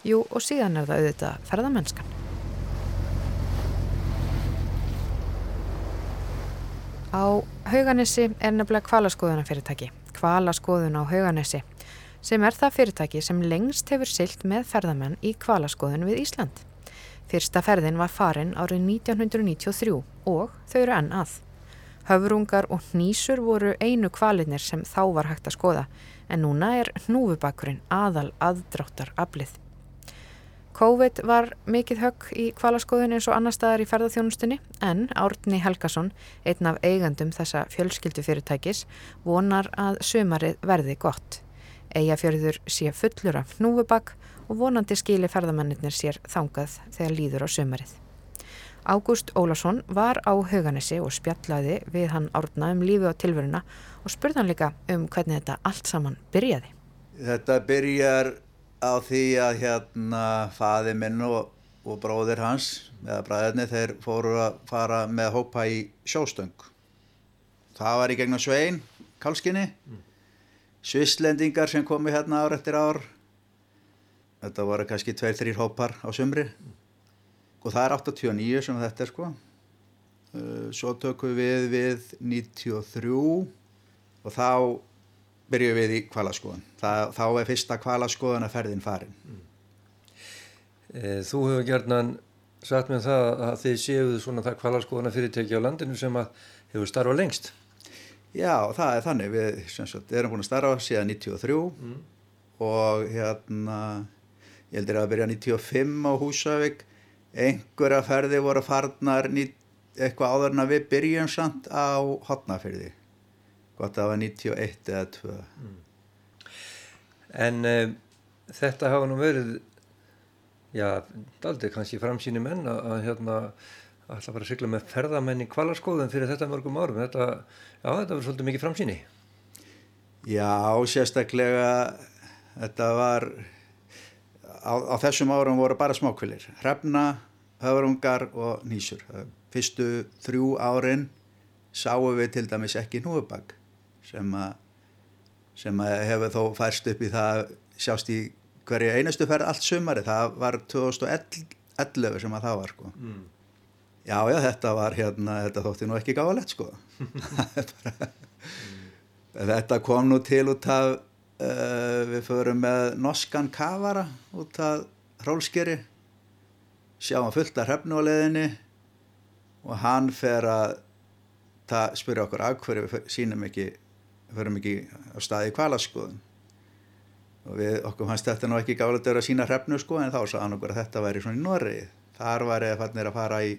Jú og síðan er það auðvitað ferðamennskan. Á Hauganesi er nefnilega kvalaskoðunafyrirtæki, kvalaskoðun á Hauganesi, sem er það fyrirtæki sem lengst hefur silt með ferðamenn í kvalaskoðun við Ísland. Fyrsta ferðin var farin árið 1993 og þau eru enn að. Höfrungar og hnísur voru einu kvalinir sem þá var hægt að skoða en núna er hnúfubakurinn aðal aðdráttar aflið. COVID var mikið högg í kvalaskoðun eins og annar staðar í ferðarþjónustunni en Árni Helgason, einn af eigandum þessa fjölskyldufyrirtækis, vonar að sömarið verði gott. Eyjafjörður sé fullur af hnúfubak og vonandi skili ferðamennir sér þangað þegar líður á sömarið. Ágúst Ólason var á Hauganesi og spjallaði við hann árna um lífi og tilveruna og spurði hann líka um hvernig þetta allt saman byrjaði. Þetta byrjar á því að hérna faði minn og, og bróðir hans eða bræðinni þeir fóru að fara með hópa í sjóstöng. Það var í gegnum Svein, Kalskinni, mm. Svisslendingar sem komi hérna ár eftir ár. Þetta voru kannski tveir, þrýr hópar á sumri. Og það er 89 sem þetta er sko uh, svo tökum við við 93 og þá byrjum við í kvalaskoðun þá er fyrsta kvalaskoðun að ferðin farin mm. Þú hefur gerðnan sagt með það að þið séuðu svona það kvalaskoðuna fyrirtæki á landinu sem að hefur starfað lengst Já, það er þannig við sagt, erum búin að starfa síðan 93 mm. og hérna ég heldur að byrja 95 á Húsavík einhverja ferði voru farnar eitthvað áður en að við byrjum samt á hotnafyrði gott að það var 91 eða 2 mm. En uh, þetta hafa nú verið já, aldrei kannski framsýni menn að hérna alltaf bara sykla með ferðamenn í kvalarskóðum fyrir þetta mörgum árum. Þetta, já, þetta var svolítið mikið framsýni. Já, sérstaklega þetta var á, á þessum árum voru bara smákvilir hrefna, höfrungar og nýsur. Fyrstu þrjú árin sáum við til dæmis ekki núubag sem að sem að hefur þó færst upp í það sjást í hverju einustu ferð allt sumari, það var 2011 sem að það var sko. Mm. Já já þetta var hérna þetta þótti nú ekki gáðalegt sko. Mm. þetta kom nú til út af Uh, við förum með norskan kavara út af hrólskeri sjáum fullt af hrefnu á leðinni og hann fer að spyrja okkur af hverju við sínum ekki förum ekki á staði kvalaskoðun og við okkur fannst þetta nú ekki gáðilegt að sína hrefnu sko en þá hann okkur að þetta væri svona í Norri þar væri að fannir að fara í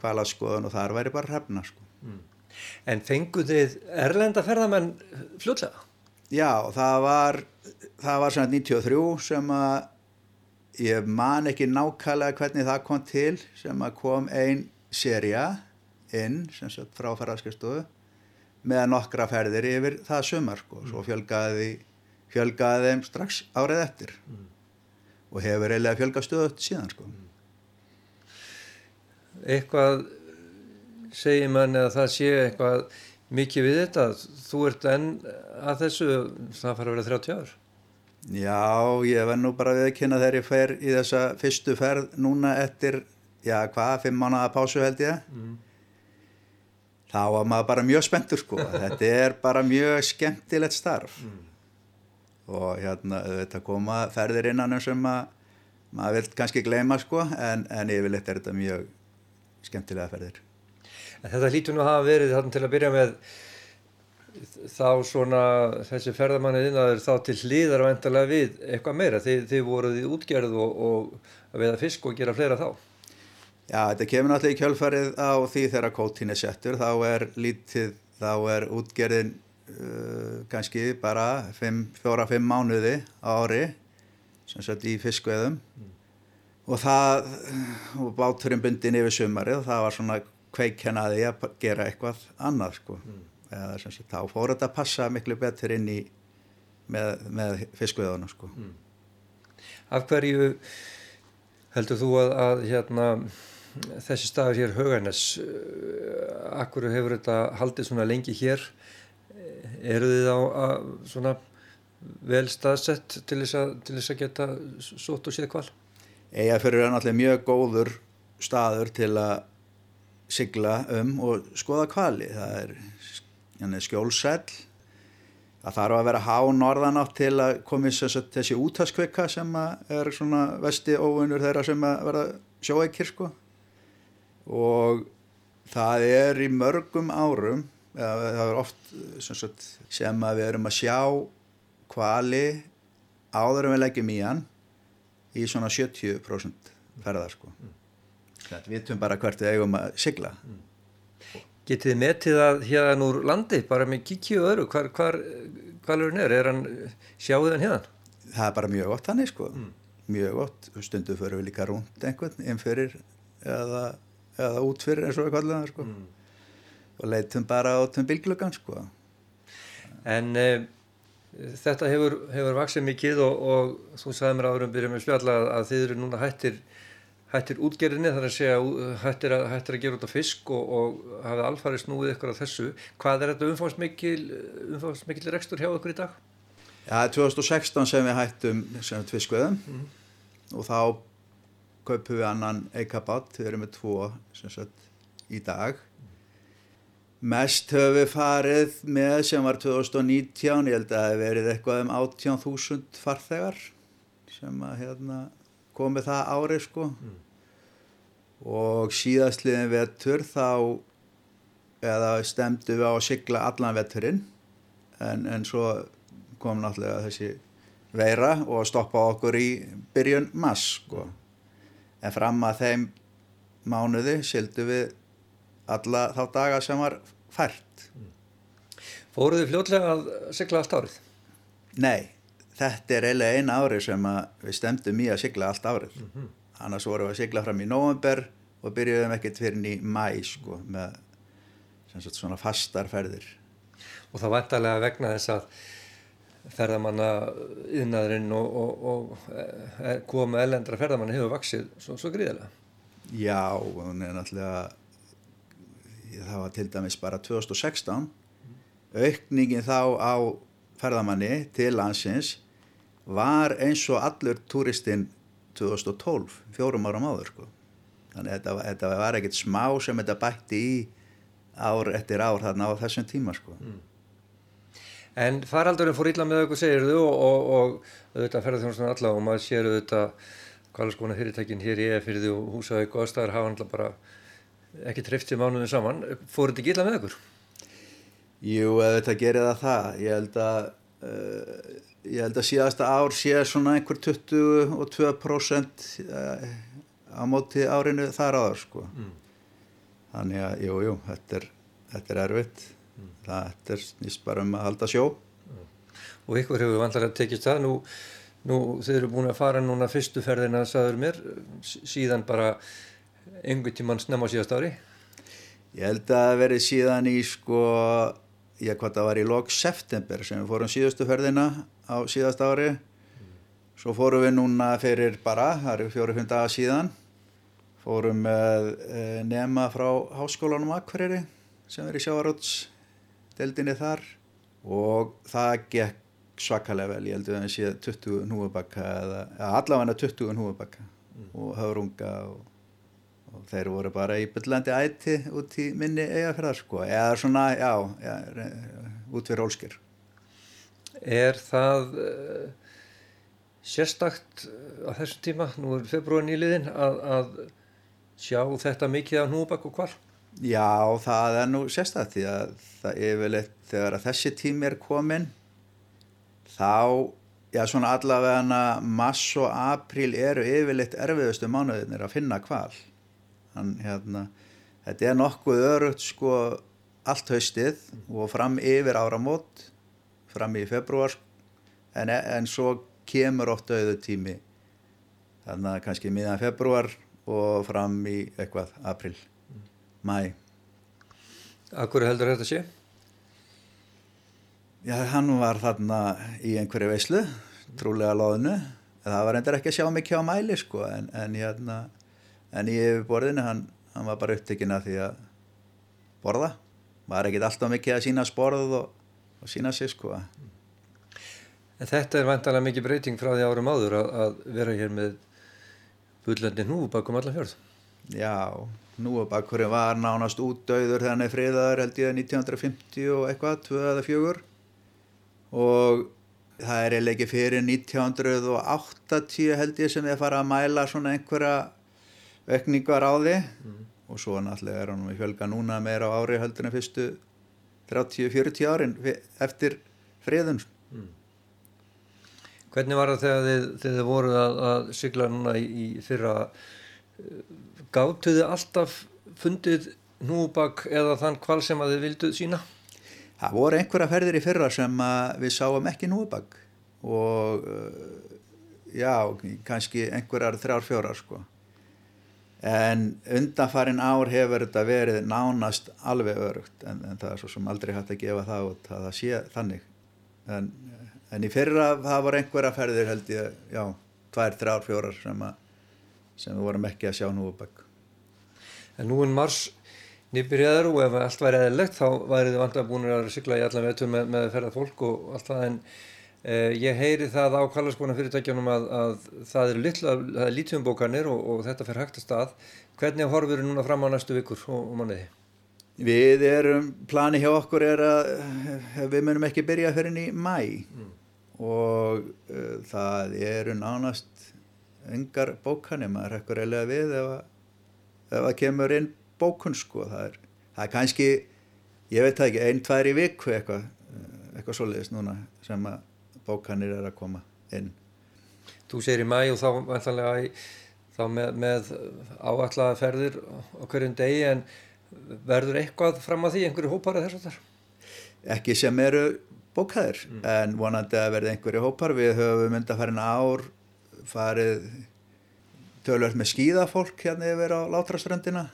kvalaskoðun og þar væri bara hrefna sko mm. En fengu þið erlenda ferðamenn fljóðlega? Já, það var, það var svona 93 sem að ég man ekki nákvæmlega hvernig það kom til sem að kom einn serja inn sem sagt frá ferðarskristofu með nokkra ferðir yfir það sumar sko, svo fjölgaði, fjölgaði þeim strax árið eftir mm. og hefur eiginlega fjölgað stöðut síðan sko. Eitthvað segir mann að það sé eitthvað mikið við þetta, þú ert enn að þessu, það fara að vera 30 ár. Já, ég verð nú bara viðkynna þegar ég fer í þessa fyrstu ferð núna eftir, já hvað, fimm mánuða pásu held ég. Mm. þá var maður bara mjög spenntur sko, þetta er bara mjög skemmtilegt starf. Mm. og hérna þetta koma ferðir innan sem að, maður vil kannski gleyma sko. En, en yfirleitt er þetta mjög skemmtilega ferðir En þetta hlýtur nú að hafa verið þarna til að byrja með þá svona þessi ferðamannið innaður þá til hlýðar og endalega við eitthvað meira. Þið, þið voruð í útgerð og, og að veða fisk og gera fleira þá. Já, þetta kemur náttúrulega í kjölfarið á því þegar kótín er settur. Þá er lítið, þá er útgerðin uh, kannski bara 4-5 mánuði á ári sem sett í fiskveðum mm. Og það, og báturinn bundin yfir sumarið og það var svona kveikjanaði að gera eitthvað annað sko mm. eða sem sagt þá fór þetta að passa miklu betur inn í með, með fiskveðunum sko mm. Af hverju Heldur þú að, að hérna, þessi staður hér Haugarnes, uh, akkur hefur þetta haldið svona lengi hér? Eru þið á að, svona vel staðsett til þess að, til þess að geta sótt og séð kval? Eyjafjörður er náttúrulega mjög góður staður til að sigla um og skoða kvali. Það er skjólsæl. Það þarf að vera há norðanátt til að komið þessi útaskvika sem er svona vesti óvinnur þeirra sem að verða sjóeikir sko. Og það er í mörgum árum, það er oft sagt, sem að við erum að sjá kvali áður en við leggjum í hann í svona 70% ferðar sko. Mm. Við vitum bara hvert við eigum að sigla. Mm. Getið þið metið að hérna úr landi, bara með kikki og öðru, hvar, hvar kvalurinn er? Er hann, sjáuð hann hérna? Það er bara mjög gott hann, sko. Mm. Mjög gott. Stundu fyrir við líka rúnd einhvern, inn fyrir eða, eða út fyrir eins og við kallum það, sko. Mm. Og leitum bara át um bylglögan, sko. En e, þetta hefur, hefur vaksið mikið og, og þú sagði mér áður um byrjum með spjalla að þið eru núna hættir hættir útgerðinni þar að segja hættir að, hættir að gera út á fisk og, og hafa alfarið snúið ykkur á þessu hvað er þetta umfáðsmikil umfáðsmikil rekstur hjá ykkur í dag? Já, 2016 sem við hættum sem fiskveðum mm. og þá kaupum við annan eikabat, við erum með tvo sagt, í dag mest höfum við farið með sem var 2019 ég held að það hef verið eitthvað um 18.000 farþegar sem að hérna komið það árið sko. Mm. og síðastliðin vettur þá eða stemdu við á að sigla allan vetturinn en, en svo kom náttúrulega þessi veira og stoppa okkur í byrjun mass sko. En fram að þeim mánuði sildu við alla þá daga sem var fært. Fóruðu fljótlega að sigla allt árið? Nei þetta er eiginlega eina ári sem við stemdum í að sigla allt árið mm -hmm. annars vorum við að sigla fram í november og byrjuðum ekkert fyrir í mæ sko, með sagt, svona fastar ferðir og það vantarlega vegna þess að ferðamanna yðnaðurinn og, og, og e, koma elendra ferðamanna hefur vaksið svo, svo gríðilega Já, hún er náttúrulega það var til dæmis bara 2016 aukningin þá á ferðamanni til landsins var eins og allur turistinn 2012, fjórum áram áður sko. Þannig að þetta, þetta var ekkert smá sem þetta bætti í ár eftir ár þarna á þessum tíma sko. Mm. En faraldurinn fór illa með okkur segir þú og, og, og auðvitað ferðarþjónustunum alla og maður sér auðvitað hvað skona fyrirtækinn hér í eða fyrir því og húsaði góðstæðar hafa hann bara ekki trefftið mánuðin saman. Fór þetta illa með okkur? Jú, auðvitað gerir það það. Ég held að uh, ég held að síðasta ár sé svona einhver 22% eh, á móti árinu þar áður sko mm. þannig að jú, jú, þetta er, þetta er erfitt mm. það er nýst bara um að halda sjó mm. Og ykkur hefur vantilega tekist það nú, nú þeir eru búin að fara núna fyrstu ferðina saður mér síðan bara einhvern tíman snemma síðast ári Ég held að það veri síðan í sko ég hvað það var í lok september sem við fórum síðustu ferðina á síðast ári mm. svo fórum við núna fyrir bara, það eru fjóru-fimm daga síðan fórum með e, nema frá háskólanum Akvarýri sem er í sjávarótsdeldinni þar og það gekk svakalega vel, ég held að það sé 20 núabakka eða allavega 20 núabakka mm. og höfrunga og og þeir voru bara í byllandi æti út í minni eigafræðar sko. Eða svona, já, já út fyrir ólskir Er það uh, sérstakt á þessum tíma, nú er februar nýliðin að, að sjá þetta mikið af núbak og hvar? Já, það er nú sérstakt því að það er vel eitt þegar að þessi tími er komin þá, já svona allavega mass og april eru yfirleitt erfiðustu mánuðinir að finna hval hann hérna þetta er nokkuð örugt sko allt haustið og fram yfir áramót fram í februar en, en svo kemur oft auðu tími. Þannig að kannski miðan februar og fram í eitthvað april, mæ Akkur heldur þetta sé? Já, hann var þarna í einhverju veislu trúlega loðinu það var endur ekki að sjá mikið á mæli sko en, en hérna en í yfirborðinu hann, hann var bara upptökin að því að borða. Var ekkit alltaf mikið að sína sporð og, og sína sig sko. En þetta er vantalega mikið breyting frá því árum áður að, að vera hér með bullandi hnú bakum allan fjörð. Já, núabakkurinn var nánast útdauður er friðaður held ég 1950 og eitthvað, 2 eða 4 og það er eiginlega ekki fyrir 1980 held ég sem ég fara að mæla svona einhverja aukningar á því mm. og svo náttúrulega er hann við fjölga núna meira á ári heldur en fyrstu 30-40 árin eftir friðun. Mm. Hvernig var það þegar þið, þegar þið voruð að, að sigla núna í, í fyrra gáttuðu alltaf fundið núbak eða þann kval sem að þið vilduð sína? Það voru einhverja ferðir í fyrra sem við sáum ekki núbak og uh, já, kannski einhverjar þrjár fjórar sko. En undanfarin ár hefur þetta verið nánast alveg örugt en, en það er svo sem aldrei hægt að gefa það út að það sé þannig. En en í fyrra það var einhverja ferðir held ég, já, tvær, þrjár, fjórar sem, sem við vorum ekki að sjá nú upp ekki. En nú en mars nýbyrjaður og ef allt væri eðlilegt þá værið þið vant að búin að sykla í allan vetur með, með ferða fólk og allt það en eh, ég heyri það á kallarskona fyrirtækjanum að, að það eru lítiumbókanir og, og þetta fer hægt að stað. Hvernig horfur þið núna fram á næstu vikur og, og manniði? Við erum, plani hjá okkur er að við munum ekki byrja fyrir í mæ. Mm og uh, það eru nánast engar bókanir, maður rekkur eiginlega við ef að, ef að kemur inn bókun sko, það er, það er kannski, ég veit það ekki, einn, tvær í viku eitthvað, eitthvað svoleiðist núna sem að bókanir er að koma inn. Þú segir í mæ og þá, þá með, með áallaða ferðir á hverjum degi en verður eitthvað fram að því, einhverju hópar eða þess að þar? Ekki sem eru bókaðir mm. en vonandi að verði einhverju hópar við höfum undanfærin ár farið tölvöld með skýðafólk hérna yfir á Látraströndina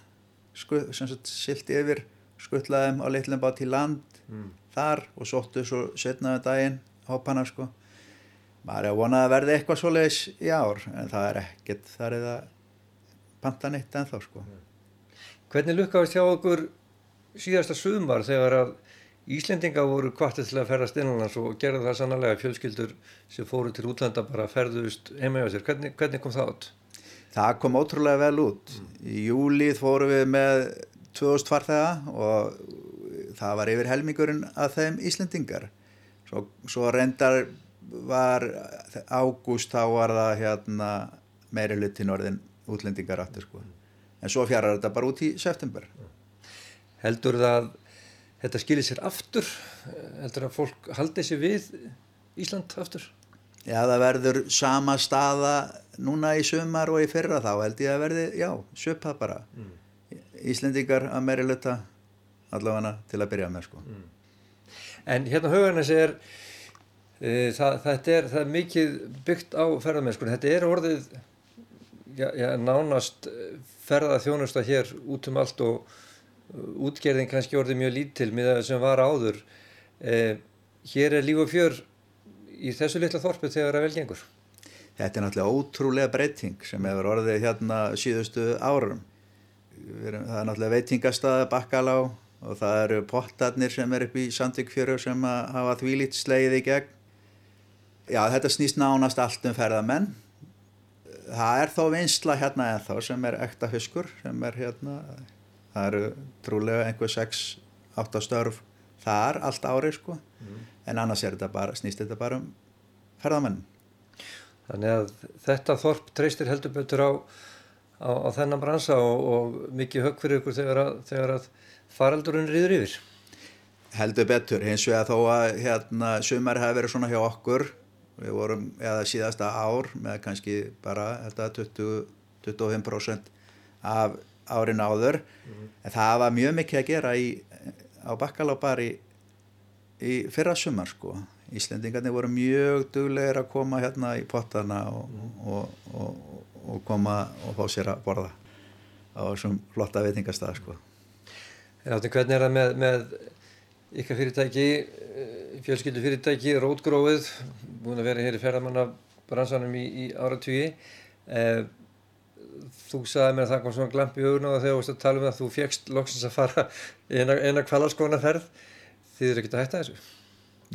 sem sagt silt yfir skuttlaðum á litlum bát í land mm. þar og sóttu svo setnaðu um daginn hópana sko maður er að vona að verði eitthvað svo leiðis í ár en það er ekkert það er það pantanitt ennþá sko mm. Hvernig lukkaðist hjá okkur síðasta sumar þegar að Íslendinga voru kvartið til að ferðast innanlands og gerða það sannlega fjölskyldur sem fóru til útlanda bara ferðust heima hjá sér. Hvernig, hvernig kom það át? Það kom ótrúlega vel út. Í júlið fóru við með 2000 farþega og það var yfir helmingurinn að þeim Íslendingar. Svo, svo reyndar var ágúst þá var það hérna, meiri lutin orðin útlendingar aftur sko. En svo fjarar þetta bara út í september. Heldur það þetta skilir sér aftur heldur að fólk haldi sér við Ísland aftur? Já, það verður sama staða núna í sumar og í fyrra þá held ég að verði, já, söpað bara mm. Íslendingar að meiri luta allavega til að byrja með sko mm. En hérna hugarnas er e, það, það, er, það er mikið byggt á ferðarmennskunni, þetta er orðið já, já, nánast ferða þjónusta hér út um allt og útgerðin kannski orðið mjög lítil með það sem var áður. Eh, hér er líf og fjör í þessu litla þorpu þegar það vel gengur. Þetta er náttúrulega ótrúlega breyting sem hefur orðið hérna síðustu árum. Það er náttúrulega veitingastæða bakkalá og það eru pottarnir sem er upp í Sandvíkfjöru sem hafa þvílít sleið í gegn. Já, þetta snýst nánast allt um ferðamenn. Það er þó vinsla hérna eða þá sem er ekta fiskur sem er hérna það eru trúlega einhver 6-8 störf þar allt ári sko. Mm. en annars þetta bara, snýst þetta bara um ferðamenn. Þannig að þetta þorp treystir heldur betur á, á, á þennan bransa og, og mikið högg fyrir ykkur þegar að, þegar að faraldurinn rýður yfir? Heldur betur, hins vegar þó að hérna sumar hafi verið svona hjá okkur. Við vorum eða síðasta ár með kannski bara 20-25% af árin áður. Mm. en það var mjög mikið að gera í, á bakkalápar í, í fyrra sumar sko. Íslendingarnir voru mjög duglegir að koma hérna í pottana og, mm. og, og, og koma og fá sér að borða á þessum flotta veitingastað sko Áttin, hvernig er það með, með ykkar fyrirtæki fjölskyldu fyrirtæki, rótgróið búin að vera hér í ferðamanna bransanum í, í áratvíi. Eh, þú sagði mér að það kom svona glamp í huguna og þegar þú veist að tala um það þú fegst loksins að fara eina, eina kvalarskónaferð. Þið eru ekkert að hætta þessu?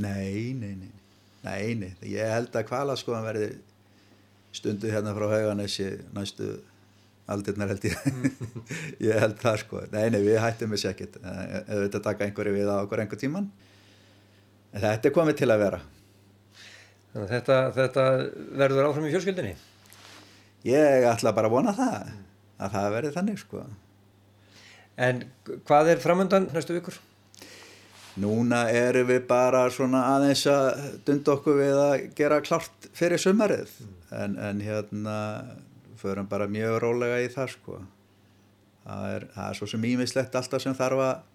Nei, nei, nei. Nei, nei. Ég held að kvalarskónan verði stundu hérna frá hauganessi næstu aldirnar held ég. ég held það sko. Nei, nei, við hættum þessu ekkert. Ef þetta taka einhverju við á okkur einhver tíman. En þetta er komið til að vera. Þannig að þetta, þetta verður áfram í fjölskyldinni? Ég ætla bara að vona það, að það verði þannig sko. En hvað er framöndan næstu vikur? Núna erum við bara svona aðeins að dunda okkur við að gera klart fyrir sumarið en, en hérna förum bara mjög rólega í það sko. Það er, það er svo sem ímislegt alltaf sem þarf að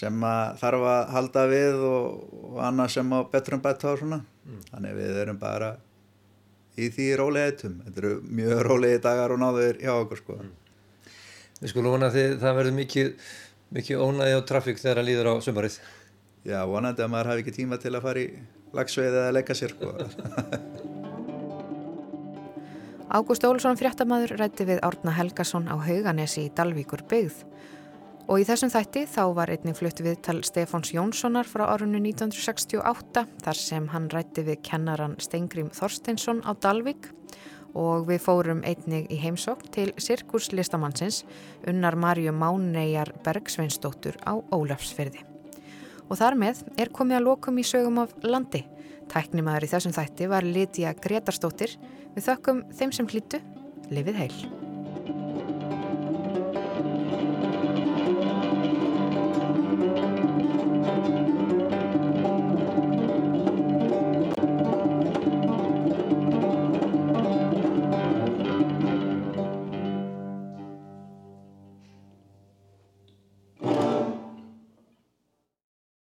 sem að þarf að halda við og, og annað sem á betrum betta og svona. Mm. Þannig við erum bara í því róleitum. Þetta eru mjög rólegi dagar og náður hjá okkur sko. Mm. Við skulum vona að það verður mikið mikið ónæði á trafík þegar það líður á sömarið. Já, vonandi að maður hafi ekki tíma til að fara í lagsveið eða leika sér. Sko. Ágúst Ólusson fréttamaður rætti við Árna Helgason á Hauganesi í Dalvíkur byggð. Og í þessum þætti þá var einnig flutt við tal Stefáns Jónssonar frá árunnu 1968 þar sem hann rætti við kennaran Stengrim Þorsteinsson á Dalvík og við fórum einnig í heimsókn til sirkuslistamannsins unnar Marju Máneyjar Bergsveinsdóttur á Ólafsferði. Og þar með er komið að lokum í sögum af landi. Tæknimaður í þessum þætti var Lítiða Gretarsdóttir. Við þökkum þeim sem hlýttu. Livið heil.